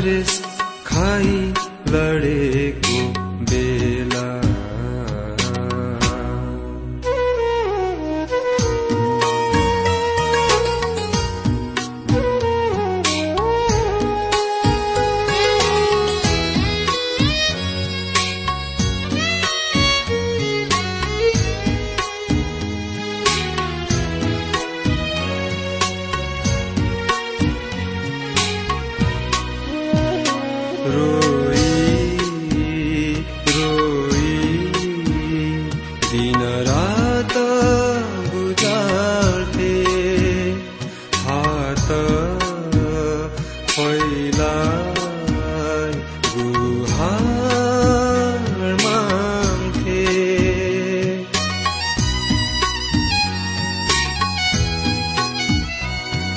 It is.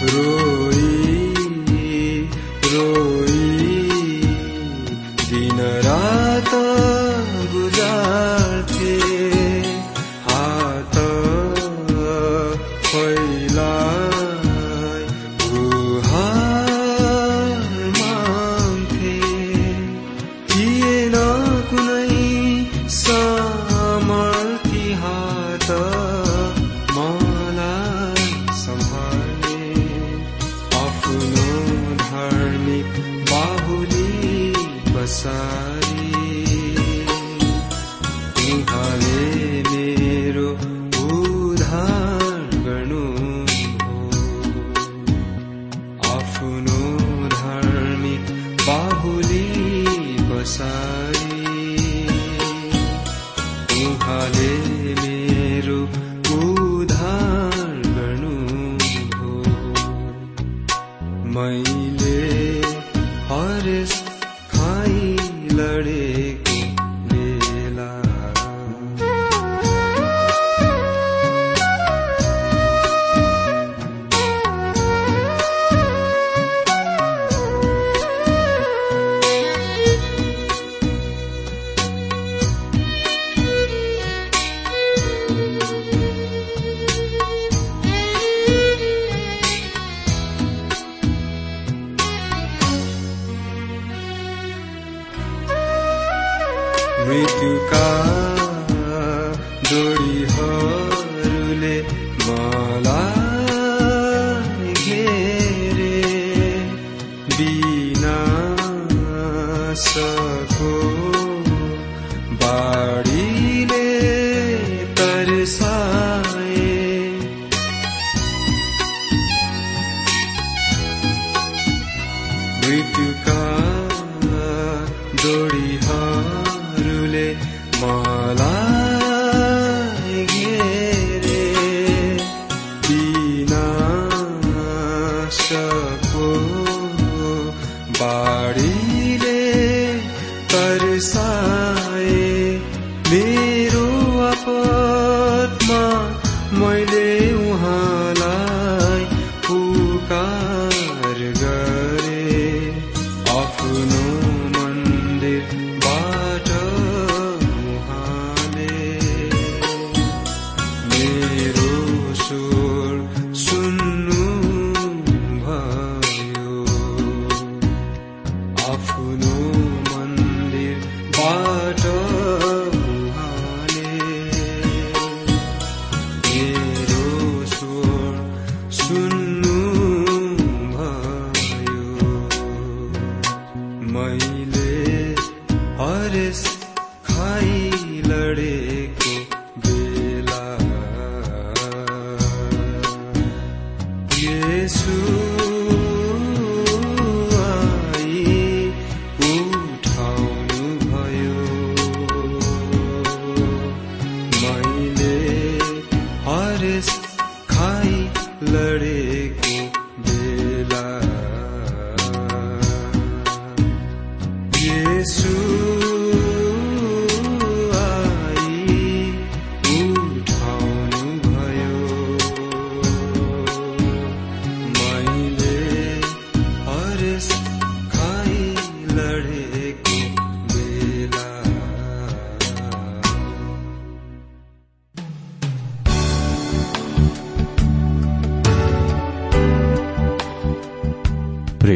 রই রই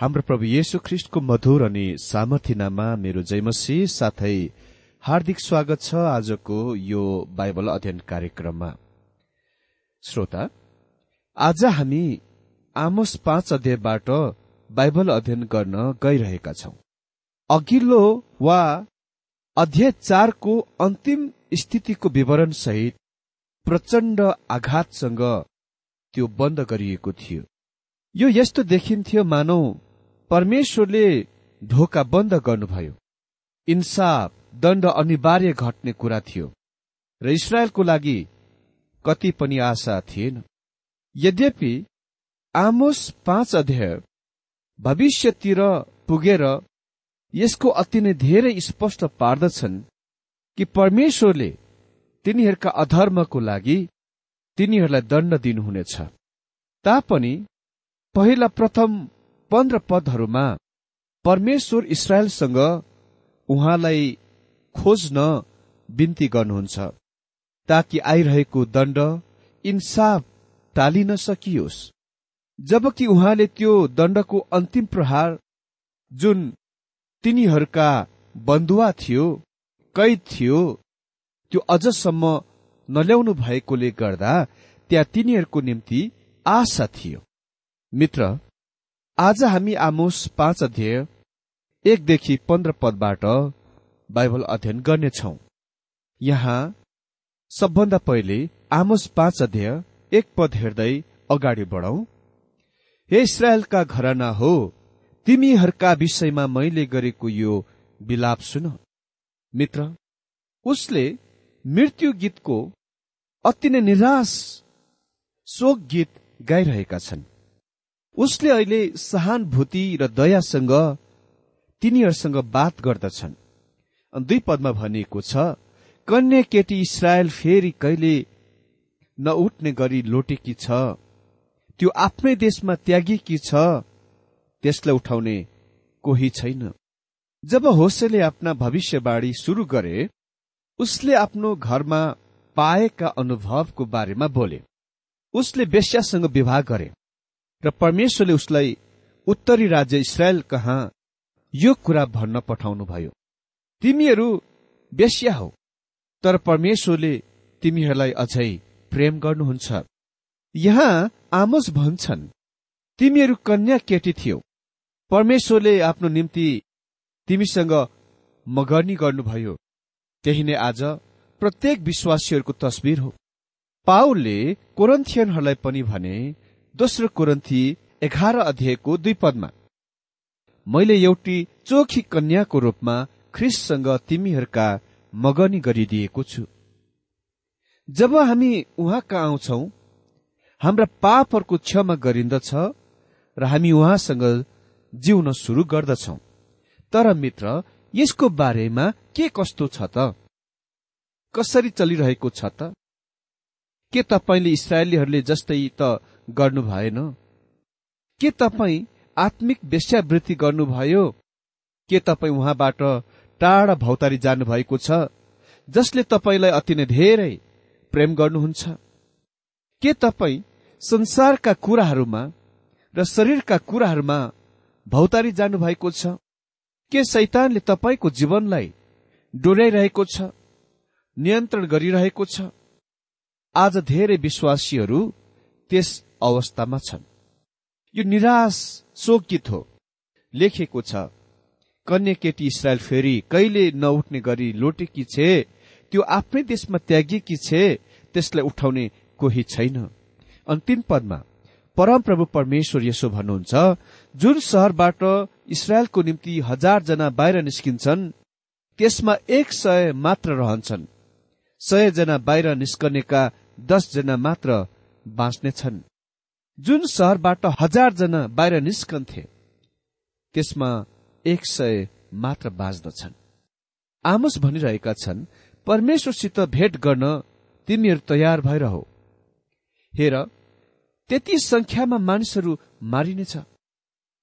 हाम्रो प्रभु येशु ख्रिष्टको मधुर अनि सामर्थ्यनामा मेरो जयमसी साथै हार्दिक स्वागत छ आजको यो बाइबल अध्ययन कार्यक्रममा। श्रोता आज हामी आमोस पाँच अध्यायबाट बाइबल अध्ययन गर्न गइरहेका छौं। अघिल्लो वा अध्याय चारको अन्तिम स्थितिको विवरण सहित प्रचण्ड आघातसँग त्यो बन्द गरिएको थियो। यो यस्तो देखिन्थ्यो मानौ परमेश्वरले ढोका बन्द गर्नुभयो। इन्साफ दण्ड अनिवार्य घट्ने कुरा थियो। र इसरायलको लागि कति पनि आशा थिएन। यद्यपि आमोस पाँच अध्याय भविष्यतिर पुगेर यसको अति नै धेरै स्पष्ट पार्दछन् कि परमेश्वरले तिनीहरूका अधर्मको लागि तिनीहरूलाई दण्ड दिनुहुनेछ। तापनि पहिला प्रथम पन्ध्र पदहरूमा परमेश्वर इसरायलसँग उहाँलाई खोज्न बिन्ती गर्नुहुन्छ ताकि आइरहेको दण्ड इन्साफ टालिन सकियोस्। जबकि उहाँले त्यो दण्डको अन्तिम प्रहार जुन तिनीहरूका बन्धुवा थियो कैद थियो त्यो अझसम्म नल्याउनु भएकोले गर्दा त्यहाँ तिनीहरूको निम्ति आशा थियो। मित्र आज हामी आमोस पाँच अध्याय एकदेखि पन्ध्र पदबाट बाइबल अध्ययन गर्नेछौ। यहाँ सबभन्दा पहिले आमोस पाँच अध्याय एक पद हेर्दै अगाडि बढौं। हे इसरायलका घरना हो तिमीहरूका विषयमा मैले गरेको यो विलाप सुन। मित्र उसले मृत्यु गीतको अति नै निराश शोक गीत गाइरहेका छन्। उसले अहिले सहानुभूति र दयासँग तिनीहरूसँग बात गर्दछन्। दुई पदमा भनिएको छ कन्या केटी इसरायल फेरि कहिले नउठ्ने गरी लोटेकी छ? त्यो आफ्नै देशमा त्यागेकी छ? त्यसलाई उठाउने कोही छैन। जब होसेले आफ्ना भविष्यवाणी शुरू गरे उसले आफ्नो घरमा पाएका अनुभवको बारेमा बोले। उसले बेस्यासँग विवाह गरे। र परमेश्वरले उसलाई उत्तरी राज्य इसरायल कहाँ यो कुरा भन्न पठाउनुभयो। तिमीहरू बेस्या हौ तर परमेश्वरले तिमीहरूलाई अझै प्रेम गर्नुहुन्छ। यहाँ आमोस भन्छन् तिमीहरू कन्या केटी थियौ परमेश्वरले आफ्नो निम्ति तिमीसँग मगर्नी गर्नुभयो। त्यही नै आज प्रत्येक विश्वासीहरूको तस्विर हो। पाउलले कोरन्थियनहरूलाई पनि भने दोस्रो कोरन्थी एघार अध्यायको दुई पदमा मैले एउटी चोखी कन्याको रूपमा ख्रिससँग तिमीहरूका मगनी गरिदिएको छु। जब हामी उहाँ कहाँ आउँछौ हाम्रा पापहरूको क्षमा गरिन्दछ र हामी उहाँसँग जिउन सुरु गर्दछौ। तर मित्र यसको बारेमा के कस्तो छ त? कसरी चलिरहेको छ त? के तपाईँले इसरायलीहरूले जस्तै त गर्नु भएन के तपाईँ आत्मिक वेश्यावृत्ति गर्नुभयो? के तपाईँ उहाँबाट टाढा भौतारी जानुभएको छ जसले तपाईँलाई अति नै धेरै प्रेम गर्नुहुन्छ? के तपाईँ संसारका कुराहरूमा र शरीरका कुराहरूमा भौतारी जानुभएको छ? के शैतानले तपाईँको जीवनलाई डोर्याइरहेको छ नियन्त्रण गरिरहेको छ? आज धेरै विश्वासीहरू त्यस अवस्थामा छन्। यो निराश शोकित हो। लेखेको छ कन्या केटी इसरायल फेरि कहिले नउठ्ने गरी लोटेकी छे? त्यो आफ्नै देशमा त्यागेकी छे? त्यसलाई उठाउने कोही छैन। अन्तिम पदमा परमप्रभु परमेश्वर यसो भन्नुहुन्छ जुन सहरबाट इसरायलको निम्ति हजार जना बाहिर निस्किन्छन् त्यसमा एक सय मात्र रहन्छन्। सय जना बाहिर निस्कनेका दस जना मात्र बाँच्नेछन् जुन सहरबाट हजार जना बाहिर निस्कन्थे त्यसमा एक सय मात्र बाँच्दछन् आमोस भनिरहेका छन् परमेश्वरसित भेट गर्न तिमीहरू तयार भएर हो हेर त्यति संख्यामा मानिसहरू मारिनेछ।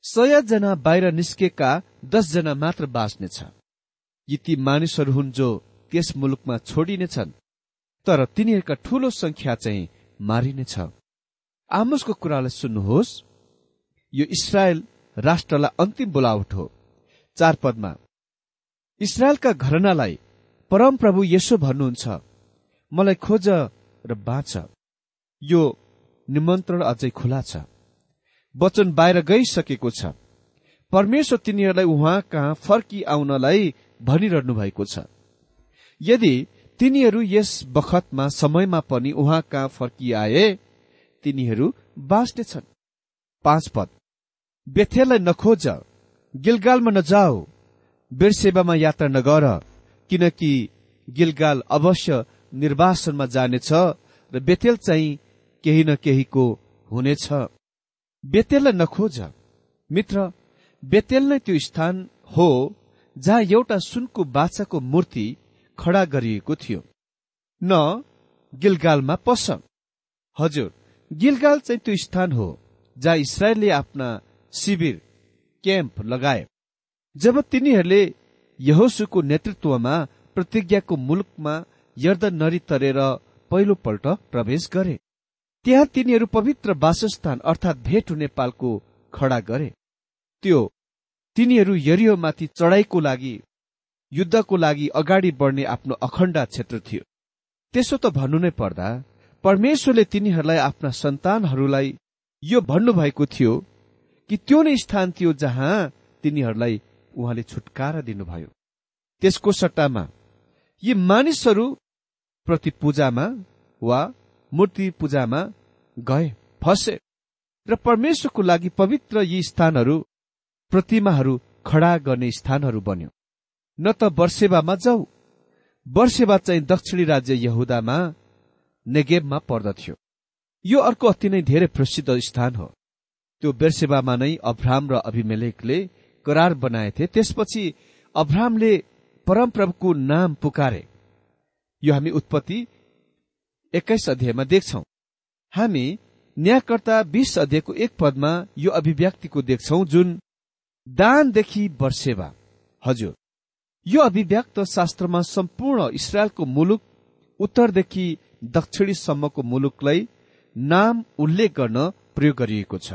सय जना बाहिर निस्केका दसजना मात्र बाँच्नेछ। यी ती मानिसहरू हुन् जो त्यस मुलुकमा छोडिनेछन्। तर तिनीहरूका ठूलो संख्या चाहिँ मारिनेछ आमोसको कुरालाई सुन्नुहोस्। यो इसरायल राष्ट्रलाई अन्तिम बोलावट हो। चार पदमा इसरायलका घरनालाई परमप्रभु यसो भन्नुहुन्छ। मलाई खोज र बाँच। यो निमन्त्रण अझै खुला छ। वचन बाहिर गइसकेको छ। परमेश्वर तिनीहरूलाई उहाँ कहाँ फर्की आउनलाई भनिरहनु भएको छ। यदि तिनीहरू यस बखतमा समयमा पनि उहाँ कहाँ फर्किआए। तिनीहरू बाँच्नेछन् पाँच पद। बेथेललाई नखोज गिलगालमा नजाऊ बेरसेवामा यात्रा नगर किनकि गिलगाल अवश्य निर्वासनमा जानेछ र बेतेल चाहिँ केही न केहीको हुनेछ। बेतेललाई नखोज। मित्र बेतेल नै त्यो स्थान हो जहाँ एउटा सुनको बाछाको मूर्ति खडा गरिएको थियो। न गिलगालमा पस हजुर गिलगाल चाहिँ त्यो स्थान हो जहाँ इसरायलले आफ्ना शिविर क्याम्प लगाए। जब तिनीहरूले यहोसुको नेतृत्वमा प्रतिज्ञाको मुलुकमा यर्द नरी तरेर पहिलोपल्ट प्रवेश गरे त्यहाँ तिनीहरू पवित्र वासस्थान अर्थात् भेट हुने पालको खडा गरे। त्यो तिनीहरू यरियोमाथि चढाइको लागि युद्धको लागि अगाडि बढ्ने आफ्नो अखण्ड क्षेत्र थियो। त्यसो त भन्नु नै पर्दा परमेश्वरले तिनीहरूलाई आफ्ना सन्तानहरूलाई यो भन्नुभएको थियो कि त्यो नै स्थान थियो जहाँ तिनीहरूलाई उहाँले छुटकारा दिनुभयो। त्यसको सट्टामा यी मानिसहरू प्रति पूजामा वा मूर्ति पूजामा गए फसे र परमेश्वरको लागि पवित्र यी स्थानहरू प्रतिमाहरू खडा गर्ने स्थानहरू बन्यो। न त वर्षेवामा जाऊ। वर्षेवा चाहिँ दक्षिणी राज्य यहुदामा नेगेबमा पर्दथ्यो। यो अर्को अति नै धेरै प्रसिद्ध स्थान हो। त्यो बेर्सेवामा नै अब्राम र अभिमेलेकले करार बनाएथे। त्यसपछि अब्रामले परमप्रभुको नाम पुकारे। यो हामी उत्पत्ति एक्काइस अध्यायमा देख्छौ। हामी न्यायकर्ता बीस अध्यायको एक पदमा यो अभिव्यक्तिको देख्छौ जुन दानदेखि वर्षेवा हजुर यो अभिव्यक्त शास्त्रमा सम्पूर्ण इसरायलको मुलुक उत्तरदेखि दक्षिणीसम्मको मुलुकलाई नाम उल्लेख गर्न प्रयोग गरिएको छ।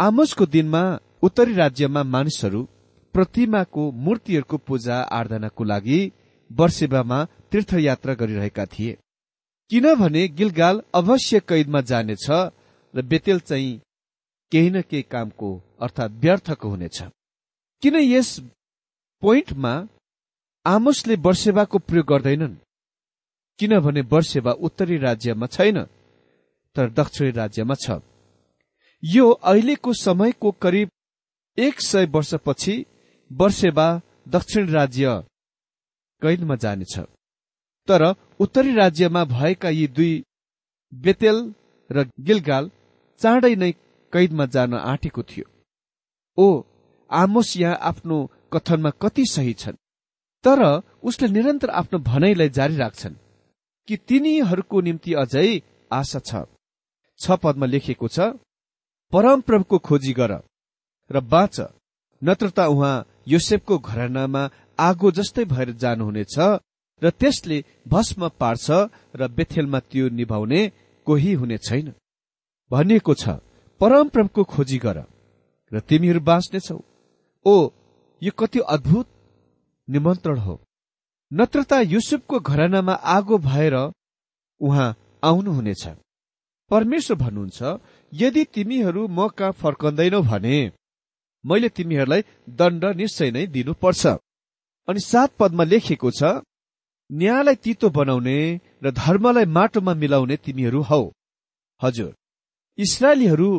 आमोसको दिनमा उत्तरी राज्यमा मानिसहरू प्रतिमाको मूर्तिहरूको पूजा आराधनाको लागि वर्षेवामा तीर्थयात्रा गरिरहेका थिए। किनभने गिलगाल अवश्य कैदमा जानेछ र बेतेल चाहिँ केही न केही कामको अर्थात् व्यर्थको हुनेछ। किन यस पोइन्टमा आमोसले वर्षेवाको प्रयोग गर्दैनन्। किनभने वर्षेवा उत्तरी राज्यमा छैन तर दक्षिणी राज्यमा छ। यो अहिलेको समयको करिब एक सय वर्षपछि वर्षेवा दक्षिण राज्य कैदमा जानेछ। तर उत्तरी राज्यमा भएका यी दुई बेतेल र गिलगाल चाँडै नै कैदमा जान आँटेको थियो। ओ आमोस यहाँ आफ्नो कथनमा कति सही छन्? तर उसले निरन्तर आफ्नो भनाइलाई जारी राख्छन् कि तिनीहरूको निम्ति अझै आशा छ। छ पदमा लेखिएको छ परमप्रभुको खोजी गर र बाँच नत्र त उहाँ योसेफको घरानामा आगो जस्तै भएर जानुहुनेछ र त्यसले भस्म पार्छ र बेथेलमा त्यो निभाउने कोही हुने छैन। भनिएको छ परमप्रभुको खोजी गर र तिमीहरू बाँच्नेछौ। ओ यो कति अद्भुत निमन्त्रण हो। नत्र त युसुफको घरानामा आगो भएर उहाँ आउनुहुनेछ। परमेश्वर भन्नुहुन्छ यदि तिमीहरू म कहाँ फर्कँदैनौ भने मैले तिमीहरूलाई दण्ड निश्चय नै दिनुपर्छ। अनि सात पदमा लेखिएको छ न्यायलाई तितो बनाउने र धर्मलाई माटोमा मिलाउने तिमीहरू हौ। हजुर इसरायलीहरू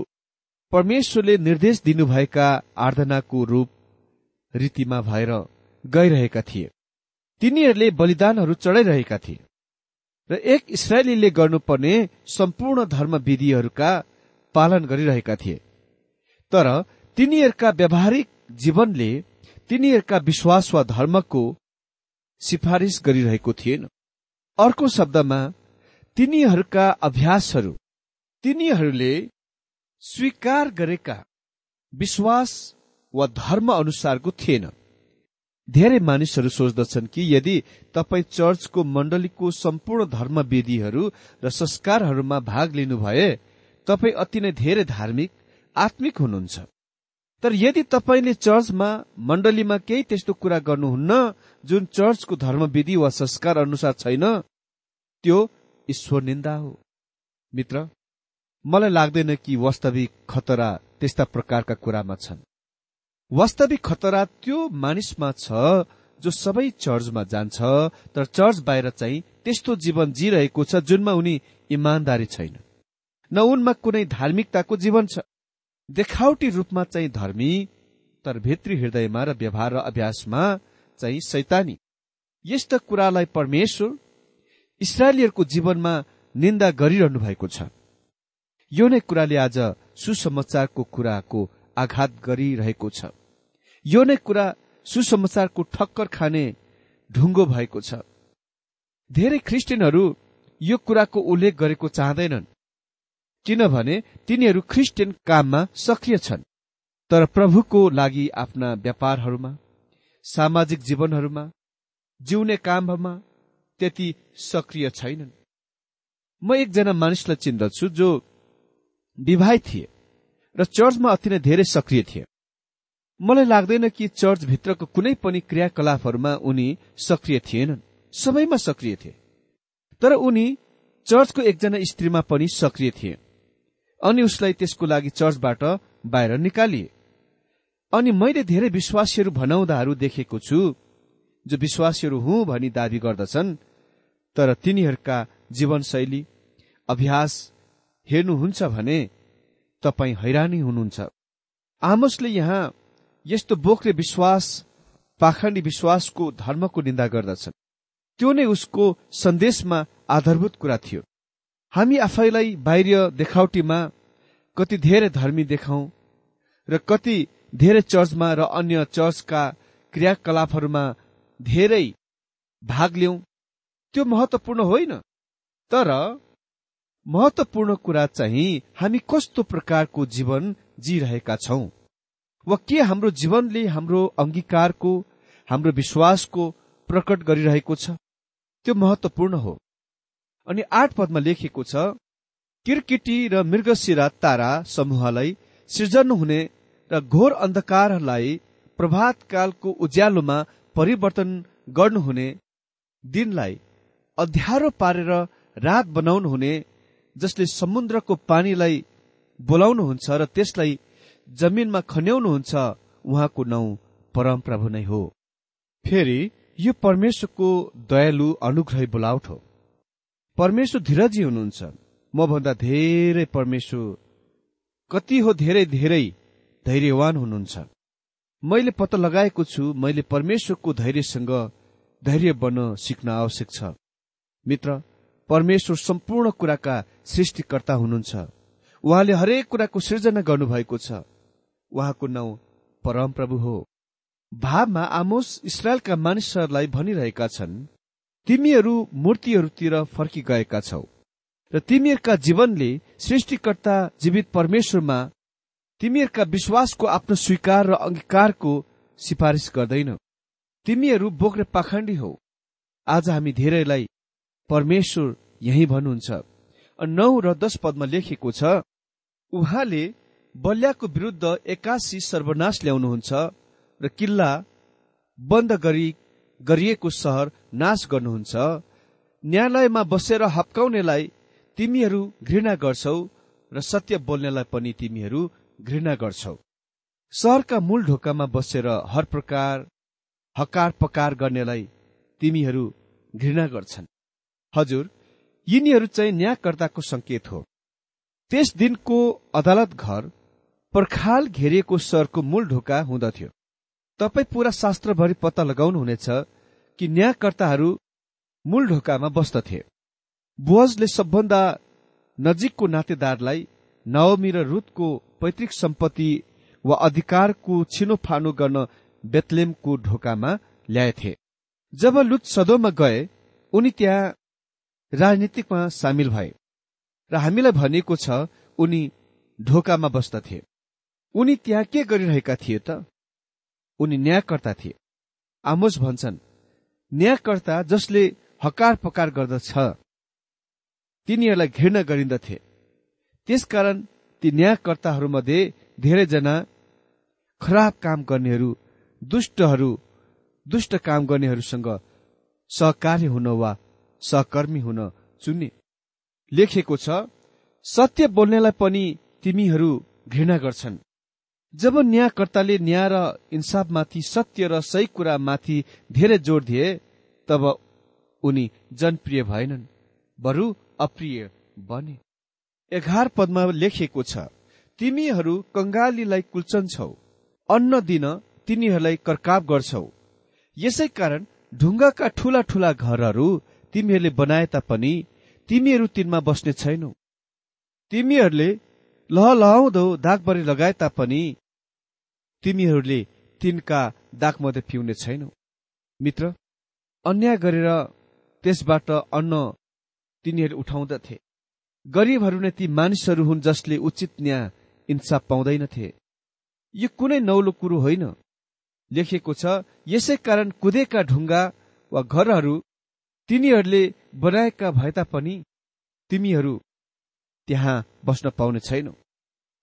परमेश्वरले निर्देश दिनुभएका आराधनाको रूप रीतिमा भएर गइरहेका थिए। तिनीहरूले बलिदानहरू चढाइरहेका थिए। र एक इसरायलीले गर्नुपर्ने सम्पूर्ण धर्म विधिहरूका पालन गरिरहेका थिए। तर तिनीहरूका व्यावहारिक जीवनले तिनीहरूका विश्वास वा धर्मको सिफारिस गरिरहेको थिएन। अर्को शब्दमा तिनीहरूका अभ्यासहरू तिनीहरूले स्वीकार गरेका विश्वास वा धर्म अनुसारको थिएन। धेरै मानिसहरू सोच्दछन् कि यदि तपाईँ चर्चको मण्डलीको सम्पूर्ण धर्म विधिहरू र संस्कारहरूमा भाग लिनुभए तपाईँ अति नै धेरै धार्मिक आत्मिक हुनुहुन्छ। तर यदि तपाईँले चर्चमा मण्डलीमा केही त्यस्तो कुरा गर्नुहुन्न जुन चर्चको धर्मविधि वा संस्कार अनुसार छैन त्यो ईश्वर निन्दा हो। मित्र मलाई लाग्दैन कि वास्तविक खतरा त्यस्ता प्रकारका कुरामा छन्। वास्तविक खतरा त्यो मानिसमा छ जो सबै चर्चमा जान्छ तर चर्च बाहिर चाहिँ त्यस्तो जीवन जिरहेको छ जुनमा उनी इमान्दारी छैन। न उनमा कुनै धार्मिकताको जीवन छ। देखावटी रूपमा चाहिँ धर्मी तर भित्री हृदयमा र व्यवहार र अभ्यासमा चाहिँ सैतानी। यस्ता कुरालाई परमेश्वर इसरायलीहरूको जीवनमा निन्दा गरिरहनु भएको छ। यो नै कुराले आज सुसमाचारको कुराको आघात गरिरहेको छ। यो नै कुरा सुसमाचारको ठक्कर खाने ढुङ्गो भएको छ। धेरै ख्रिस्टियनहरू यो कुराको उल्लेख गरेको चाहँदैनन्। किनभने तिनीहरू ख्रिस्टियन काममा सक्रिय छन्। तर प्रभुको लागि आफ्ना व्यापारहरूमा सामाजिक जीवनहरूमा जिउने कामहरूमा त्यति सक्रिय छैनन्। म एकजना मानिसलाई चिन्दछु जो विवाहित थिए र चर्चमा अति नै धेरै सक्रिय थिए। मलाई लाग्दैन कि चर्चभित्रको कुनै पनि क्रियाकलापहरूमा उनी सक्रिय थिएनन्। सबैमा सक्रिय थिए। तर उनी चर्चको एकजना स्त्रीमा पनि सक्रिय थिए। अनि उसलाई त्यसको लागि चर्चबाट बाहिर निकालिए। अनि मैले धेरै विश्वासीहरू भनाउँदाहरू देखेको छु जो विश्वासीहरू हुँ भनी दावी गर्दछन् तर तिनीहरूका जीवनशैली अभ्यास हेर्नुहुन्छ भने तपाईँ हैरानी हुनुहुन्छ। आमोसले यहाँ यस्तो बोक्रे विश्वास पाखण्डी विश्वासको धर्मको निन्दा गर्दछन्। त्यो नै उसको सन्देशमा आधारभूत कुरा थियो। हामी आफैलाई बाहिर देखावटीमा कति धेरै धर्मी देखाउँ र कति धेरै चर्चमा र अन्य चर्चका क्रियाकलापहरूमा धेरै भाग लिउँ त्यो महत्वपूर्ण होइन। तर महत्वपूर्ण कुरा चाहिँ हामी कस्तो प्रकारको जीवन जिरहेका छौं? वा के हाम्रो जीवनले हाम्रो अंगीकारको हाम्रो विश्वासको प्रकट गरिरहेको छ? त्यो महत्वपूर्ण हो। अनि आठ पदमा लेखिएको छ किरकिटी र मृगशिरा तारा समूहलाई सृजन हुने र घोर अन्धकारलाई प्रभात कालको उज्यालोमा परिवर्तन गर्नुहुने दिनलाई अध्यारो पारेर रात बनाउनुहुने जसले समुद्रको पानीलाई बोलाउनुहुन्छ र त्यसलाई जमिनमा खन्याउनुहुन्छ उहाँको नाउँ परमप्रभु नै हो। फेरि यो परमेश्वरको दयालु अनुग्रही बोलाउट हो। परमेश्वर धीरजी हुनुहुन्छ। मभन्दा धेरै परमेश्वर कति हो धेरै धेरै धैर्यवान हुनुहुन्छ। मैले पत्ता लगाएको छु मैले परमेश्वरको धैर्यसँग धैर्य बन्न सिक्न आवश्यक छ। मित्र परमेश्वर सम्पूर्ण कुराका सृष्टिकर्ता हुनुहुन्छ। उहाँले हरेक कुराको सृजना गर्नुभएको छ। उहाँको नाउँ परमप्रभु हो। भावमा आमोस इसरायलका मानिसहरूलाई भनिरहेका छन् तिमीहरू मूर्तिहरूतिर फर्किगएका छौ र तिमीहरूका जीवनले सृष्टिकर्ता जीवित परमेश्वरमा तिमीहरूका विश्वासको आफ्नो स्वीकार र अंगीकारको सिफारिस गर्दैन। तिमीहरू बोक्रे पाखण्डी हौ। आज हामी धेरैलाई परमेश्वर यही भन्नुहुन्छ। नौ र दश पदमा लेखेको छ उहाँले बल्याको विरूद्ध एक्कासी सर्वनाश ल्याउनुहुन्छ र किल्ला बन्द गरी गरिएको सहर नाश गर्नुहुन्छ। न्यायालयमा बसेर हप्काउनेलाई तिमीहरू घृणा गर्छौ र सत्य बोल्नेलाई पनि तिमीहरू घृणा गर्छौ। सहरका मूल ढोकामा बसेर हर प्रकार हकार पकार गर्नेलाई तिमीहरू घृणा गर्छन्। हजुर यिनीहरू चाहिँ न्यायकर्ताको संकेत हो। त्यस दिनको अदालत घर पर्खाल घेरिएको सहरको मूल ढोका हुँदथ्यो। तपाईँ पूरा शास्त्रभरि पत्ता लगाउनुहुनेछ कि न्यायकर्ताहरू मूल ढोकामा बस्दथे। बुवजले सबभन्दा नजिकको नातेदारलाई नवमी र रुतको पैतृक सम्पत्ति वा अधिकारको छिनोफानो गर्न बेतलेमको ढोकामा ल्याएथे। जब लुत सदोमा गए उनी त्यहाँ राजनीतिकमा सामेल भए। र हामीलाई भनिएको छ उनी ढोकामा बस्दथे। उनी त्यहाँ के गरिरहेका थिए त? उनी न्यायकर्ता थिए। आमोस भन्छन् न्यायकर्ता जसले हकार पकार गर्दछ तिनीहरूलाई घृणा गरिन्दथे। त्यसकारण ती न्यायकर्ताहरूमध्ये धेरैजना खराब काम गर्नेहरू दुष्टहरू दुष्ट काम गर्नेहरूसँग सहकार्य हुन वा सहकर्मी हुन चुने लेखेको छ सत्य बोल्नेलाई पनि तिमीहरू घृणा गर्छन्। जब न्यायकर्ताले न्याय र इन्साफमाथि सत्य र सही कुरामाथि धेरै जोड दिए तब उनी जनप्रिय भएनन् बरु अप्रिय बने। एघार पदमा लेखिएको छ तिमीहरू कंगालीलाई कुल्चन्छौ अन्न दिन तिनीहरूलाई कर्काव गर्छौ। यसै कारण ढुङ्गाका ठूला ठूला घरहरू तिमीहरूले बनाए तापनि तिमीहरू तिनमा बस्ने छैनौ। तिमीहरूले लहलहाउँदो दागबरी लगाए तापनि तिमीहरूले तिनका दागमध्ये पिउने छैनौ। मित्र अन्याय गरेर त्यसबाट अन्न तिनीहरू उठाउँदथे। गरीबहरू नै ती मानिसहरू हुन् जसले उचित न्याय इन्साफ पाउँदैनथे। यो कुनै नौलो कुरो होइन। लेखेको छ यसै कारण कुदेका ढुङ्गा वा घरहरू तिनीहरूले बनाएका भए तापनि तिमीहरू त्यहाँ बस्न पाउने छैनौ।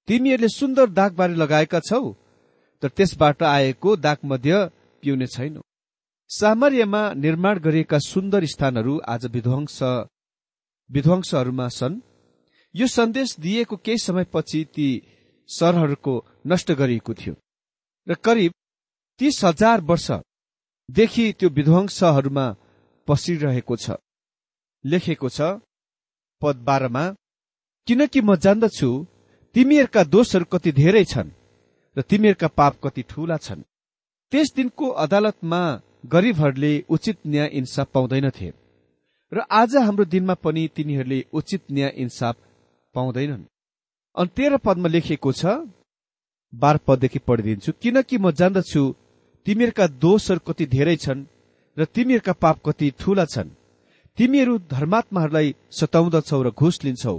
तिमीहरूले सुन्दर दागबारी लगाएका छौ तर त्यसबाट आएको दाग मध्य पिउने छैनौ। सामर्यमा निर्माण गरिएका सुन्दर स्थानहरू आज विध्वंस विध्वंसहरूमा छन्। यो सन्देश दिएको केही समयपछि ती सहरहरूको नष्ट गरिएको थियो। र करिब तीस हजार वर्षदेखि त्यो विध्वंसहरूमा पसिरहेको छ। लेखेको छ पद बाह्रमा किनकि म जान्दछु तिमीहरूका दोषहरू कति धेरै छन् र तिमीहरूका पाप कति ठूला छन्। त्यस दिनको अदालतमा गरीबहरूले उचित न्याय इन्साफ पाउँदैनथे र आज हाम्रो दिनमा पनि तिनीहरूले उचित न्याय इन्साफ पाउँदैनन्। अनि तेह्र पदमा लेखिएको छ बाह्र पददेखि पढिदिन्छु किनकि म जान्दछु तिमीहरूका दोषहरू कति धेरै छन् र तिमीहरूका पाप कति ठूला छन्। तिमीहरू धर्मात्माहरूलाई सताउँदछौ र घुस लिन्छौ।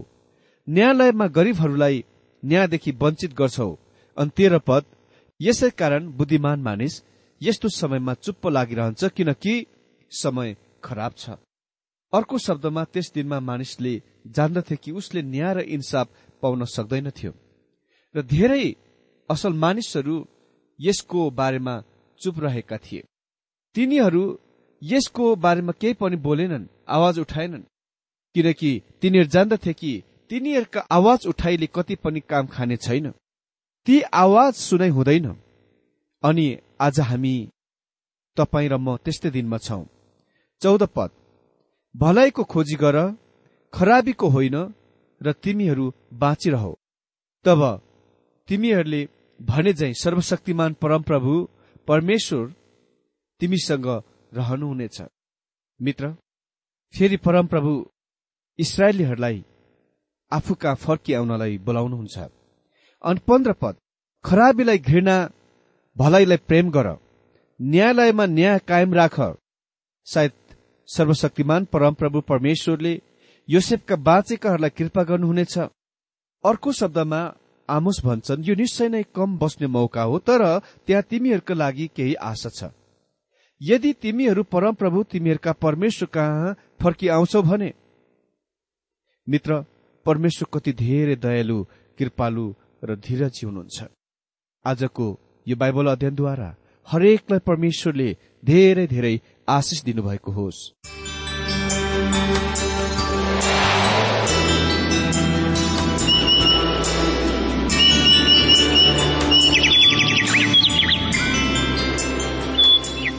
न्यायालयमा गरीबहरूलाई न्यायदेखि वञ्चित गर्छौ। अनि तेह्र पद यसै कारण बुद्धिमान मानिस यस्तो समयमा चुप्प लागिरहन्छ किनकि समय खराब छ। अर्को शब्दमा त्यस दिनमा मानिसले जान्दथे कि उसले न्याय र इन्साफ पाउन सक्दैनथ्यो र धेरै असल मानिसहरू यसको बारेमा चुप रहेका थिए। तिनीहरू यसको बारेमा केही पनि बोलेनन् आवाज उठाएनन्। किनकि तिनीहरू जान्दथे कि तिनीहरूका आवाज उठाइले कति पनि काम खाने छैन। ती आवाज सुनाइ हुँदैन। अनि आज हामी तपाईँ र म त्यस्तै दिनमा छौं। चौध पद। भलाइको खोजी गर खराबीको होइन र तिमीहरू बाँचिरह। तब तिमीहरूले भने झै सर्वशक्तिमान परमप्रभु परमेश्वर तिमीसँग रहनुहुनेछ। मित्र फेरि परमप्रभु इसरायलीहरूलाई आफू कहाँ फर्किआउनलाई बोलाउनुहुन्छ। अनि पन्ध्र पद खराबीलाई घृणा भलाइलाई प्रेम गर। न्यायालयमा न्याय कायम राख। सायद सर्वशक्तिमान परमप्रभु परमेश्वरले योसेफका बाँचेकाहरूलाई कृपा गर्नुहुनेछ। अर्को शब्दमा आमोस भन्छन् यो निश्चय नै कम बस्ने मौका हो तर त्यहाँ तिमीहरूका लागि केही आशा छ। यदि तिमीहरू परमप्रभु तिमीहरूका परमेश्वर कहाँ फर्किआउँछौ भने? मित्र परमेश्वर कति धेरै दयालु कृपालु र धीरजी हुनुहुन्छ। आजको यो बाइबल अध्ययनद्वारा हरेकलाई परमेश्वरले धेरै धेरै आशिष दिनुभएको होस्।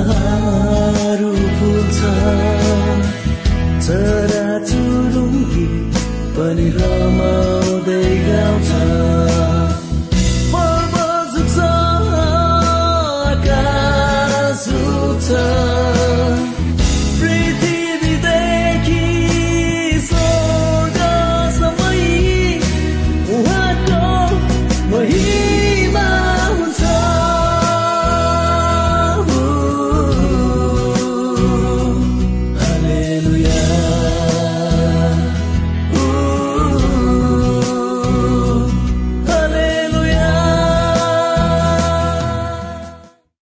फुलहरू फुल्छ